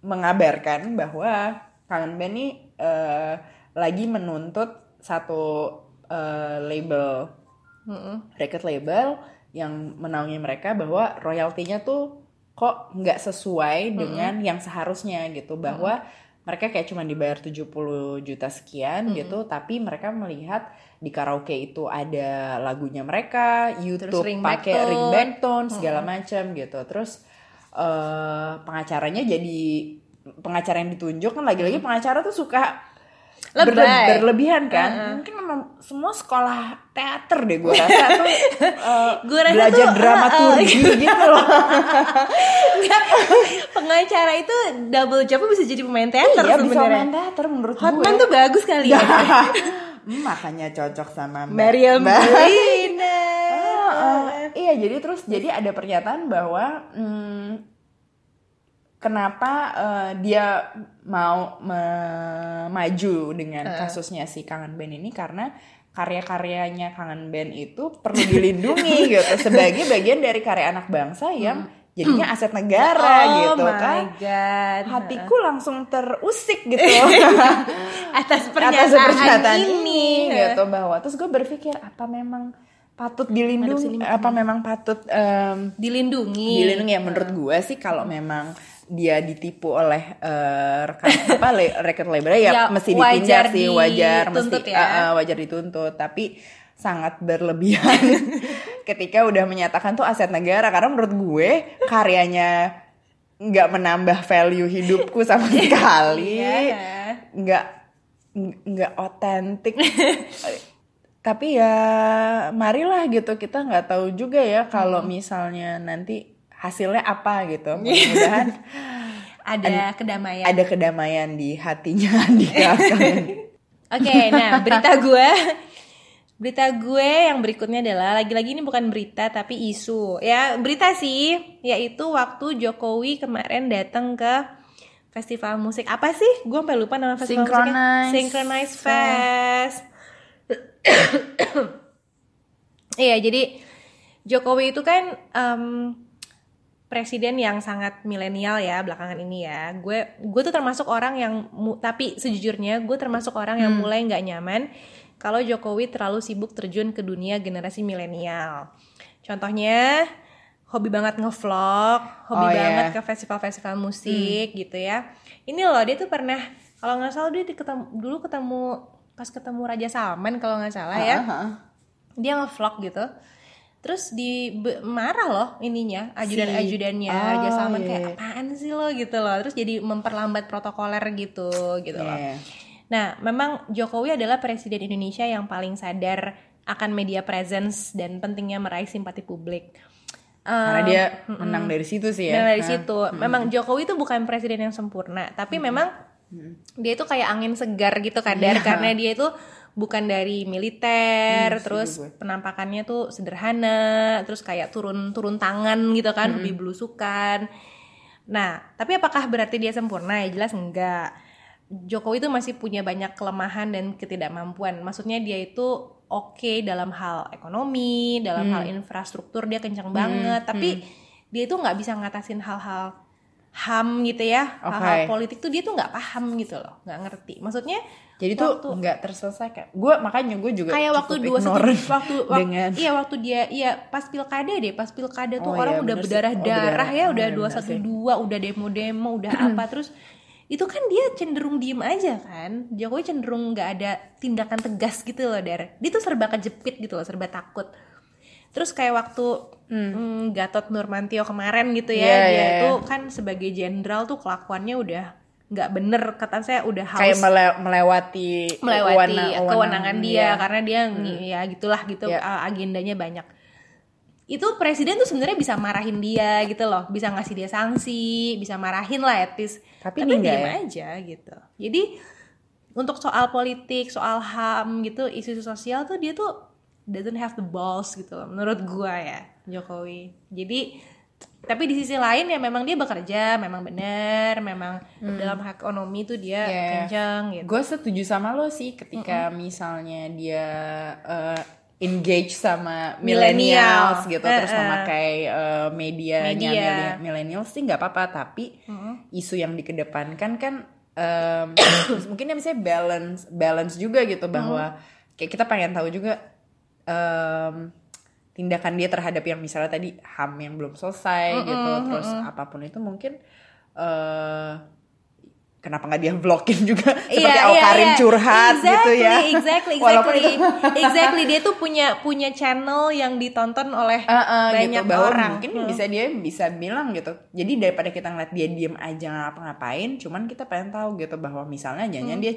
S2: mengabarkan bahwa Kangen Band nih eh, lagi menuntut satu eh, label record label yang menaungi mereka bahwa royaltinya tuh kok nggak sesuai dengan yang seharusnya gitu. Bahwa mereka kayak cuma dibayar 70 juta sekian gitu tapi mereka melihat di karaoke itu ada lagunya mereka YouTube pakai
S1: ringtone.
S2: ringtone segala macam gitu. Terus eh pengacaranya jadi pengacara yang ditunjuk kan lagi-lagi pengacara tuh suka berle-
S1: Lebay.
S2: berlebihan kan mungkin memang semua sekolah teater deh gue rasa tuh [laughs] eh,
S1: Gua rasa
S2: belajar
S1: tuh,
S2: dramaturgi gitu loh
S1: Enggak. Pengacara itu double job bisa jadi pemain teater
S2: iya bisa
S1: sebenarnya.
S2: main teater menurut
S1: Hotman
S2: gue
S1: tuh bagus kali ya. [laughs]
S2: Makanya cocok sama
S1: Mariam
S2: Mbak-
S1: Belina. [laughs]
S2: Ah, iya jadi terus jadi ada pernyataan bahwa hmm, kenapa eh, dia mau maju dengan kasusnya si Kangen Band ini? Karena karya-karyanya Kangen Band itu perlu dilindungi [laughs] gitu. Sebagai bagian dari karya anak bangsa yang jadinya aset negara
S1: oh
S2: gitu
S1: my
S2: kan.
S1: God.
S2: hatiku langsung terusik gitu. [laughs]
S1: Atas
S2: atas
S1: pernyataan,
S2: pernyataan
S1: ini.
S2: ini gitu bahwa terus gue berpikir apa memang patut dilindungi? apa memang patut em,
S1: Dilindungi.
S2: dilindungi? Ya menurut gue sih kalau memang dia ditipu oleh eh, rekan [laughs] apa le- record label ya,
S1: Ya,
S2: mesti ditindak sih wajar mesti
S1: ya.
S2: eh, eh, wajar dituntut. Tapi sangat berlebihan [laughs] ketika udah menyatakan tuh aset negara. Karena menurut gue karyanya nggak menambah value hidupku sama [laughs] sekali.
S1: Iya.
S2: nggak nggak otentik. Tapi ya marilah gitu. Kita nggak tahu juga ya kalau misalnya nanti hasilnya apa gitu [laughs] mudah-mudahan
S1: Ada kedamaian.
S2: ada kedamaian di hatinya [laughs] Andika
S1: Oke, nah berita gue Berita gue yang berikutnya adalah lagi-lagi ini bukan berita tapi isu. Ya, berita sih yaitu waktu Jokowi kemarin datang ke festival musik apa sih? Gue sampai lupa nama festival musiknya.
S2: Synchronize
S1: Synchronize Fest. [coughs] Iya, jadi Jokowi itu kan em, presiden yang sangat milenial ya belakangan ini ya. Gue gue tuh termasuk orang yang tapi sejujurnya gue termasuk orang yang mulai nggak nyaman kalau Jokowi terlalu sibuk terjun ke dunia generasi milenial. Contohnya hobi banget ngevlog, hobi
S2: Oh, iya.
S1: banget ke festival-festival musik gitu ya. Ini loh dia tuh pernah kalau nggak salah dia di ketemu, dulu ketemu pas ketemu Raja Salman kalau nggak salah ya
S2: Heeh.
S1: dia ngevlog gitu terus di be- marah loh ininya ajudan ajudannya
S2: Oh,
S1: Raja Salman
S2: iya,
S1: kayak
S2: iya.
S1: apaan sih lo? gitu loh. Terus jadi memperlambat protokoler gitu gitu loh.
S2: Iya.
S1: nah memang Jokowi adalah presiden Indonesia yang paling sadar akan media presence dan pentingnya meraih simpati publik.
S2: Karena dia menang dari situ sih ya.
S1: dan dari
S2: Nah,
S1: situ. memang Jokowi itu bukan presiden yang sempurna tapi memang dia itu kayak angin segar gitu kadar.
S2: Iya.
S1: karena dia itu bukan dari militer
S2: Hmm,
S1: terus
S2: gue.
S1: penampakannya tuh sederhana terus kayak turun turun tangan gitu kan
S2: Hmm.
S1: lebih belusukan nah tapi apakah berarti dia sempurna ya jelas enggak Jokowi itu masih punya banyak kelemahan dan ketidakmampuan maksudnya dia itu oke dalam hal ekonomi dalam
S2: Hmm.
S1: hal infrastruktur dia kencang banget tapi dia itu nggak bisa ngatasin hal-hal ham gitu ya hal-hal
S2: Oke.
S1: politik tuh dia tuh nggak paham gitu loh nggak ngerti maksudnya
S2: Jadi
S1: waktu-
S2: tuh nggak terselesaikan. Gue makanya gue juga
S1: kayak waktu dua
S2: ignorant [laughs]
S1: waktu,
S2: dengan
S1: iya waktu dia iya pas pilkada deh pas pilkada tuh
S2: Oh,
S1: orang
S2: iya,
S1: udah
S2: bener sih.
S1: berdarah
S2: Oh,
S1: darah
S2: berdarah.
S1: ya
S2: Oh,
S1: udah
S2: iya,
S1: dua satu dua udah demo demo udah [clears throat] apa terus itu kan dia cenderung diem aja kan Jokowi cenderung nggak ada tindakan tegas gitu loh dar dia tuh serba kejepit gitu loh serba takut terus kayak waktu mm, Gatot Nurmantio kemarin gitu ya
S2: Iya,
S1: dia
S2: iya,
S1: itu kan sebagai jenderal tuh kelakuannya udah nggak bener. Kata saya udah haus
S2: kayak mele- melewati
S1: melewati
S2: wewenang-
S1: kewenangan dia
S2: iya.
S1: karena dia ngi- ya gitulah gitu uh, agendanya banyak. Itu presiden tuh sebenarnya bisa marahin dia gitu loh. Bisa ngasih dia sanksi bisa marahin lah etis
S2: Tapi ini enggak
S1: diem
S2: ya?
S1: aja gitu. Jadi untuk soal politik soal ham gitu isu-isu sosial tuh dia tuh doesn't have the balls gitu loh menurut gua ya Jokowi. Jadi tapi di sisi lain ya memang dia bekerja memang benar memang dalam hak ekonomi tuh dia
S2: Hmm. Iya.
S1: kencang gitu
S2: Gue setuju sama lo sih ketika misalnya dia eh, engage sama millennials
S1: Millennial.
S2: gitu terus
S1: Eh,
S2: memakai eh, medianya
S1: Media.
S2: millennial- millennials sih nggak apa-apa tapi isu yang dikedepankan kan em, [coughs] mungkin ya misalnya balance balance juga gitu bahwa kayak kita pengen tahu juga em, tindakan dia terhadap yang misalnya tadi ham yang belum selesai gitu terus apa pun itu mungkin eh kenapa nggak dia vlogin juga [laughs] seperti
S1: Iya,
S2: Awkarin
S1: iya, iya.
S2: curhat
S1: exactly,
S2: gitu ya
S1: Exactly, [laughs]
S2: Walaupun
S1: exactly.
S2: itu [laughs]
S1: exactly dia tuh punya punya channel yang ditonton oleh
S2: Eh, eh,
S1: banyak
S2: gitu bahwa
S1: orang.
S2: mungkin
S1: Hmm.
S2: bisa dia bisa bilang gitu jadi daripada kita ngeliat dia diem aja nggak ngapa-ngapain cuman kita pengen tahu gitu bahwa misalnya jangan
S1: Hmm.
S2: dia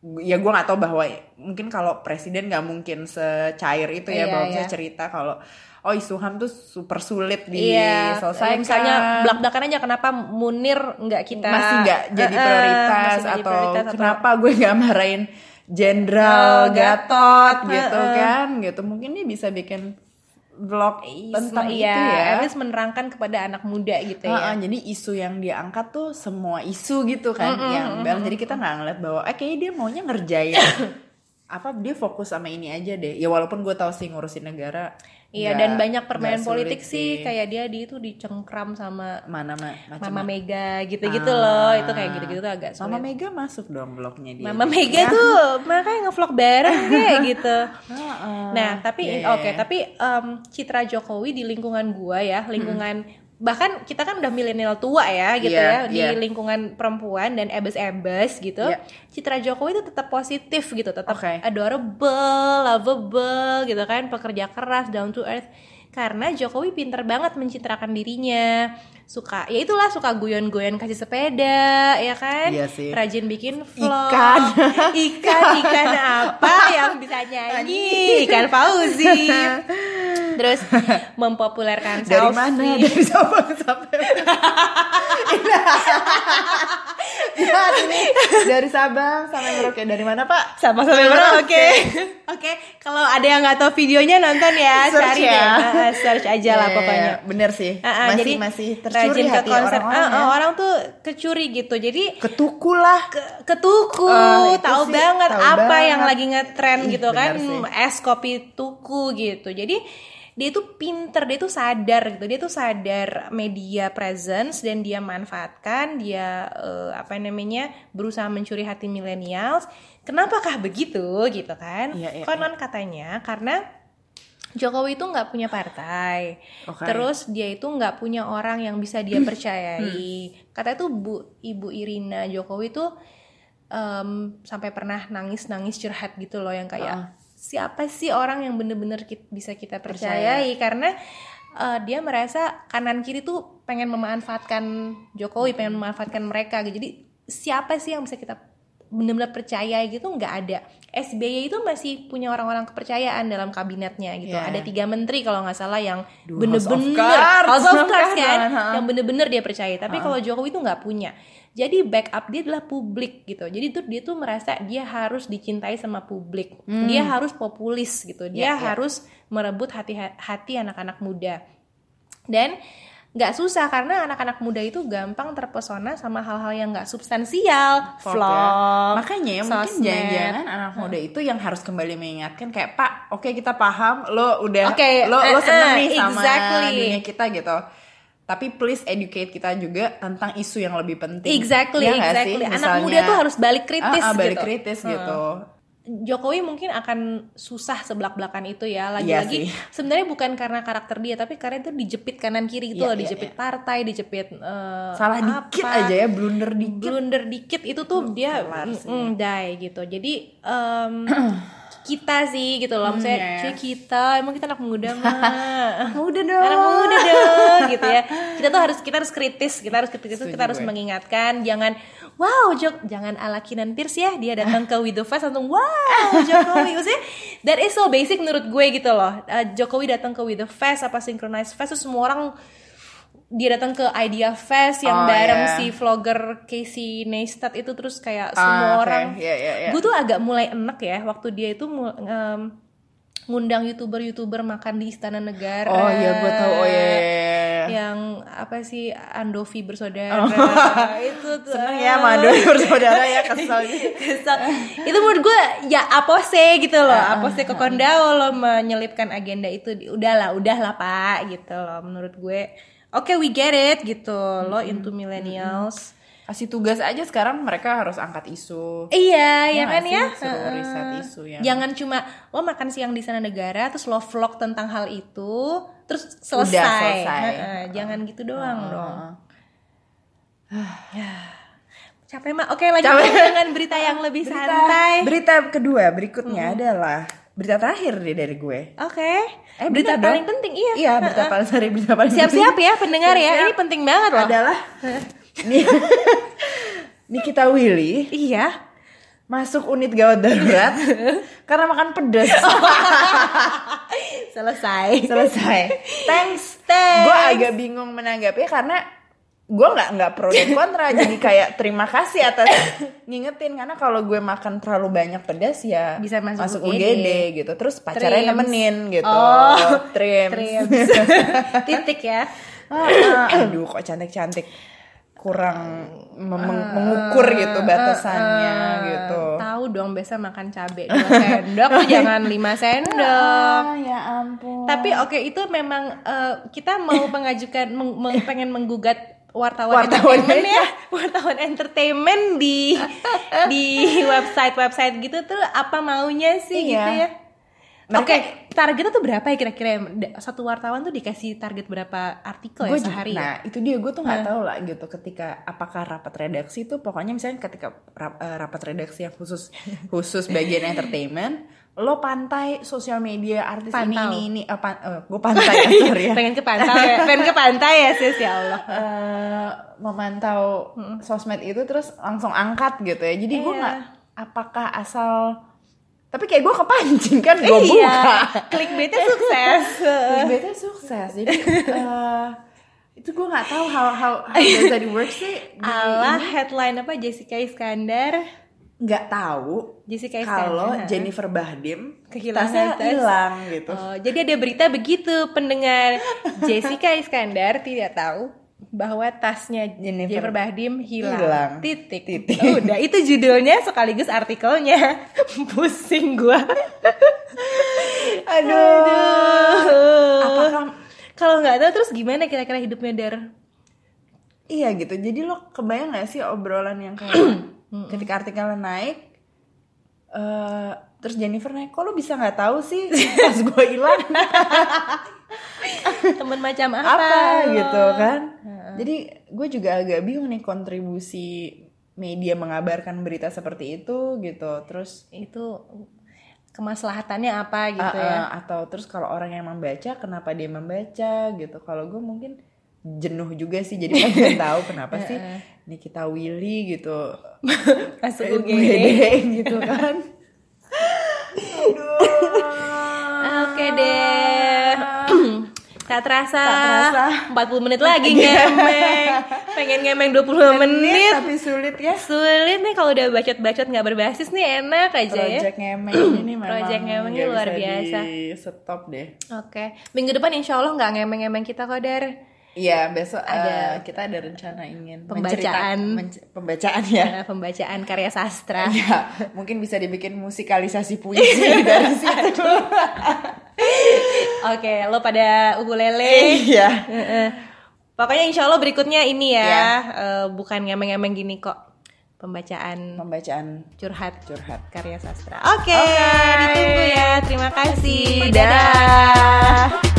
S2: ya gue nggak tahu bahwa mungkin kalau presiden nggak mungkin secair itu ya
S1: Iya,
S2: bahwa
S1: iya.
S2: bisa cerita kalau oh isu ham tuh super sulit
S1: Iya,
S2: diselesaikan
S1: misalnya belak-belakan aja kenapa Munir nggak kita
S2: masih nggak jadi prioritas
S1: jadi
S2: atau
S1: prioritas, atau-
S2: kenapa gue nggak marahin Jenderal
S1: Oh,
S2: Gatot
S1: Gatot,
S2: gitu
S1: eh.
S2: kan gitu mungkin dia bisa bikin vlog tentang
S1: iya,
S2: itu ya.
S1: At least menerangkan kepada anak muda gitu ya.
S2: jadi isu yang dia angkat tuh semua isu gitu kan yang bel jadi kita nggak ngeliat bahwa eh kayaknya dia maunya ngerjain [laughs] apa dia fokus sama ini aja deh ya walaupun gue tahu sih ngurusin negara
S1: Iya, dan banyak permainan politik sih kayak dia dia itu dicengkram sama
S2: mana ma macam
S1: Mama Mega gitu-gitu loh. Itu kayak gitu-gitu tuh agak sulit.
S2: Mama Mega masuk dong blognya dia
S1: Mama Mega tuh makanya ngevlog bareng kayak [laughs] gitu.
S2: Heeh.
S1: Nah, tapi
S2: Iya, iya,
S1: oke,
S2: iya.
S1: tapi em, citra Jokowi di lingkungan gua ya, lingkungan bahkan kita kan udah milenial tua ya gitu
S2: Iya,
S1: ya di
S2: iya.
S1: lingkungan perempuan dan ebes-ebes gitu.
S2: Iya.
S1: Citra Jokowi itu tetap positif gitu, tetap
S2: Oke.
S1: adorable, lovable gitu kan, pekerja keras, down to earth. Karena Jokowi pinter banget mencitrakan dirinya, suka ya itulah suka guyon-guyon kasih sepeda ya kan,
S2: Iya sih.
S1: rajin bikin vlog,
S2: Ikan. [laughs]
S1: ikan ikan apa yang bisa nyanyi? Ikan Fauzi. [laughs] Terus mempopulerkan
S2: dari
S1: selfie.
S2: mana dari Sabang sampai Lihat ini dari Sabang sampai Merauke. Dari mana Pak?
S1: sama sama oke oke kalau ada yang nggak tahu videonya nonton ya.
S2: Search
S1: cari
S2: ya.
S1: deh. Ah, search aja lah
S2: Iya,
S1: pokoknya
S2: iya, bener sih.
S1: Ah, ah,
S2: masih
S1: jadi
S2: masih tercuri
S1: rajin ke
S2: hati
S1: konsep
S2: orang-orang
S1: Ah, ah,
S2: ya.
S1: orang tuh kecuri gitu. Jadi
S2: Ketuku lah.
S1: ke, ketuku
S2: itu
S1: tahu
S2: sih,
S1: banget
S2: tahu
S1: apa
S2: banget.
S1: yang lagi ngetren
S2: Ih,
S1: gitu kan.
S2: benar
S1: es kopi tuku gitu. Jadi dia itu pinter dia tuh sadar gitu. Dia tuh sadar media presence dan dia manfaatkan. Dia eh, apa namanya berusaha mencuri hati millennials. Kenapakah begitu? Gitu kan.
S2: Iya, iya,
S1: konon katanya karena Jokowi itu nggak punya partai,
S2: Oke.
S1: terus dia itu nggak punya orang yang bisa dia percayai. Katanya tuh Bu Ibu Irina Jokowi tuh em, sampai pernah nangis-nangis curhat gitu loh yang kayak
S2: Ah.
S1: siapa sih orang yang bener-bener bisa kita percayai karena eh, dia merasa kanan kiri tuh pengen memanfaatkan Jokowi, pengen memanfaatkan mereka gitu. Jadi siapa sih yang bisa kita benar-benar percaya gitu nggak ada. SBY itu masih punya orang-orang kepercayaan dalam kabinetnya gitu.
S2: Iya.
S1: ada tiga menteri kalau nggak salah yang bener-bener
S2: House of Cards.
S1: Kan yang bener-bener dia percaya. Tapi kalau Jokowi itu nggak punya. Jadi backup dia adalah publik gitu. Jadi tuh dia tuh merasa dia harus dicintai sama publik. Dia harus populis gitu. Dia
S2: Hmm. Iya, iya.
S1: harus merebut hati hati anak-anak muda. Dan nggak susah karena anak-anak muda itu gampang terpesona sama hal-hal yang nggak substansial,
S2: Vlog ya. Makanya ya mungkin jangan-jangan anak muda itu yang harus kembali mengingatkan kayak Pak, oke kita paham, lo udah
S1: Oke,
S2: lo
S1: eh,
S2: lo seneng
S1: eh,
S2: nih sama
S1: exactly.
S2: dunia kita gitu. Tapi please educate kita juga tentang isu yang lebih penting.
S1: Exactly,
S2: Ya nggak sih?
S1: exactly. Anak muda tuh harus balik kritis
S2: ah, ah, balik
S1: gitu.
S2: kritis gitu.
S1: Jokowi mungkin akan susah sebelak-belakan itu ya lagi-lagi
S2: sih.
S1: sebenarnya bukan karena karakter dia tapi karena itu dijepit kanan kiri itu
S2: Iya,
S1: loh
S2: iya,
S1: dijepit partai dijepit eh,
S2: Salah dikit
S1: apa,
S2: aja ya, blunder dikit.
S1: blunder dikit itu tuh dia
S2: kelar sih.
S1: mm, die gitu jadi em, [clears throat] kita sih gitu loh maksudnya
S2: iya.
S1: cuy kita emang kita anak muda [laughs] mah
S2: Muda dong.
S1: anak muda dong gitu ya [laughs] kita tuh harus kita harus kritis kita harus kritis
S2: Setuju
S1: kita harus
S2: gue.
S1: mengingatkan jangan wow Jok jangan ala Kinan Pierce ya dia datang ke the Fest langsung wow Jokowi maksudnya that is so basic menurut gue gitu loh Uh, Jokowi datang ke the Fest apa Synchronized Fest tuh semua orang dia datang ke Idea Fest yang
S2: Oh,
S1: bareng
S2: iya.
S1: si vlogger Casey Neistat itu terus kayak
S2: Ah,
S1: semua
S2: oke.
S1: orang
S2: Iya, iya, iya.
S1: gue tuh agak mulai enek ya waktu dia itu em, ngundang youtuber-youtuber makan di Istana Negara.
S2: Oh iya gue tahu. Oh iya. iya, iya.
S1: Yang apa sih Andovi bersaudara [laughs] itu tuh.
S2: Seneng ya Mado [laughs] bersaudara ya kesel.
S1: Kesel. itu menurut gue ya apose gitu loh apose ke Kondao lo menyelipkan agenda itu udahlah udahlah pak gitu loh menurut gue oke we get it gitu lo into millennials
S2: Kasih tugas aja sekarang mereka harus angkat isu.
S1: Iya, ya
S2: nggak
S1: kan ya.
S2: Suruh riset isu yang-
S1: Jangan cuma lo makan siang di sana negara, terus lo vlog tentang hal itu, terus selesai.
S2: Udah selesai.
S1: Heeh, Jangan gitu doang dong.
S2: Heeh.
S1: Capek mah. Oke, lanjut
S2: Capek.
S1: dengan berita yang lebih
S2: Berita,
S1: santai.
S2: berita kedua berikutnya adalah berita terakhir deh dari gue.
S1: Oke.
S2: Eh,
S1: berita paling
S2: dong.
S1: penting iya.
S2: Iya, berita paling sorry, berita paling
S1: Siap-siap ya pendengar ya.
S2: Siap-siap.
S1: Ini penting banget loh.
S2: adalah Nikita [laughs] Willy
S1: Iya.
S2: masuk unit gawat darurat [laughs] karena makan pedas. [laughs]
S1: Selesai.
S2: Selesai. Thanks.
S1: Thanks.
S2: Gue agak bingung menanggapinya karena gue nggak nggak pro dan kontra jadi kayak terima kasih atas ngingetin karena kalau gue makan terlalu banyak pedas ya
S1: Bisa masuk
S2: UGD.
S1: UGD.
S2: gitu terus pacarnya
S1: Trims.
S2: nemenin gitu
S1: Oh,
S2: trims,
S1: Trims. Titik ya.
S2: Ah, aduh kok cantik cantik kurang mem- meng- mengukur gitu batasannya gitu
S1: Tahu dong biasa makan cabe 2 sendok [laughs] jangan 5 sendok.
S2: ah, ya ampun
S1: Tapi oke itu memang eh, kita mau [laughs] mengajukan meng- meng- pengen menggugat wartawan,
S2: Wartawan
S1: entertainment ya, wartawan entertainment di di [laughs] website-website gitu tuh apa maunya sih
S2: Iya.
S1: gitu ya. Oke, targetnya tuh berapa ya kira-kira? Satu wartawan tuh dikasih target berapa artikel
S2: Gua
S1: ya sehari?
S2: nah itu dia gue tuh nggak tahu lah gitu ketika apakah rapat redaksi itu pokoknya misalnya ketika rap- eh, rapat redaksi yang khusus [laughs] khusus bagian entertainment lo pantai sosial media artis
S1: Pantau.
S2: ini ini ini apa gue pantai ya [laughs] sorry ya
S1: pengen ke pantai ya, pengen ke pantai ya sis ya Allah. [laughs]
S2: Eh, memantau sosmed itu terus langsung angkat gitu ya jadi gue
S1: Iya.
S2: nggak apakah asal tapi kayak gue kepancing kan gue buka.
S1: Iya, clickbaitnya sukses.
S2: Clickbaitnya sukses. Jadi eh, itu gue nggak tahu how how how does that work sih.
S1: Ala headline apa? Jessica Iskandar?
S2: Nggak tahu.
S1: Jessica Iskandar
S2: kalau. Jennifer Bahdim
S1: Kehilangan
S2: hilang gitu.
S1: Oh, jadi ada berita begitu pendengar [laughs] Jessica Iskandar tidak tahu bahwa tasnya
S2: Jennifer
S1: Jennifer, Bahdim hilang.
S2: hilang.
S1: Titik.
S2: Titik.
S1: Oh, udah itu judulnya sekaligus artikelnya. [laughs] Pusing gua.
S2: aduh apakah
S1: Kalau nggak tahu terus gimana kira-kira hidupnya Dar?
S2: iya gitu jadi lo kebayang gak sih obrolan yang kayak [clears throat] ketika artikelnya naik eh terus Jennifer naik kok lo bisa nggak tahu sih pas gue hilang? [laughs]
S1: Temen macam apa?
S2: apa gitu kan? Jadi gue juga agak bingung nih kontribusi media mengabarkan berita seperti itu gitu. Terus
S1: Itu kemaslahatannya apa gitu
S2: uh,
S1: ya?
S2: uh, atau terus kalau orang yang membaca kenapa dia membaca gitu? Kalau gue mungkin jenuh juga sih jadi pengen [laughs] tahu kenapa sih Nikita Willy gitu [laughs]
S1: Masuk. UGD
S2: gitu kan
S1: Oke deh. [clears throat] Tak terasa,
S2: Tak terasa.
S1: 40 menit lagi ngemeng. Pengen ngemeng 20 menit.
S2: tapi sulit ya
S1: Sulit nih kalau udah bacot-bacot nggak berbasis nih enak aja ya.
S2: Project ngemeng ini [clears throat] memang
S1: Project ngemeng ini luar biasa.
S2: di stop deh
S1: Oke, minggu depan insya Allah nggak ngemeng-ngemeng kita kok Dar.
S2: Iya besok
S1: Ada
S2: ada kita ada rencana ingin
S1: pembacaan.
S2: mencerita- menc- pembacaan ya
S1: pembacaan karya sastra.
S2: ya mungkin bisa dibikin musikalisasi puisi dari [laughs] situ
S1: Oke, lo pada ukulele.
S2: iya.
S1: Pokoknya insya Allah berikutnya ini ya,
S2: Iya.
S1: eh, bukan ngemeng-ngemeng gini kok. Pembacaan
S2: pembacaan
S1: curhat
S2: curhat
S1: karya sastra. Oke,
S2: Oke.
S1: ditunggu ya. Terima kasih.
S2: Dadah.